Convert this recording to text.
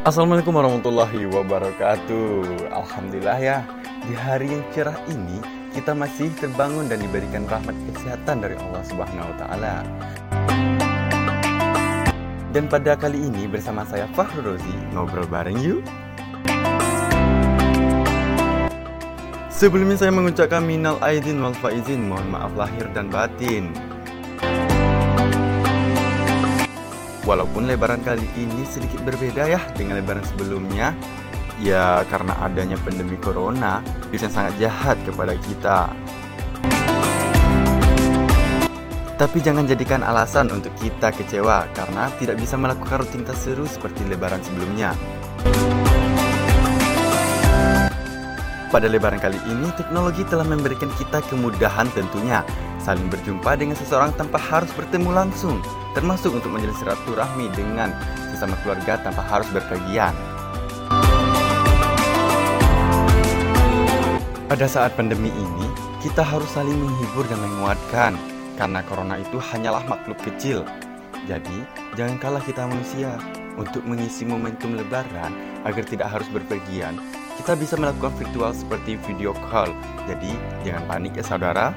Assalamualaikum warahmatullahi wabarakatuh. Alhamdulillah ya Di hari yang cerah ini Kita masih terbangun dan diberikan rahmat kesehatan dari Allah subhanahu wa ta'ala. Dan pada kali ini bersama saya Fahru Rozi Ngobrol bareng yuk. Sebelumnya saya mengucapkan minal aidin wal faizin Mohon maaf lahir dan batin Walaupun lebaran kali ini sedikit berbeda ya dengan lebaran sebelumnya. Ya karena adanya pandemi corona bisa sangat jahat kepada kita. Tapi jangan jadikan alasan untuk kita kecewa Karena tidak bisa melakukan rutinitas seru seperti lebaran sebelumnya. Pada lebaran kali ini, teknologi telah memberikan kita kemudahan tentunya saling berjumpa dengan seseorang tanpa harus bertemu langsung, termasuk untuk menjalin silaturahmi dengan sesama keluarga tanpa harus berpergian. Pada saat pandemi ini, kita harus saling menghibur dan menguatkan, karena corona itu hanyalah makhluk kecil. Jadi, jangan kalah kita manusia untuk mengisi momentum lebaran agar tidak harus berpergian kita bisa melakukan virtual seperti video call. Jadi, jangan panik ya saudara.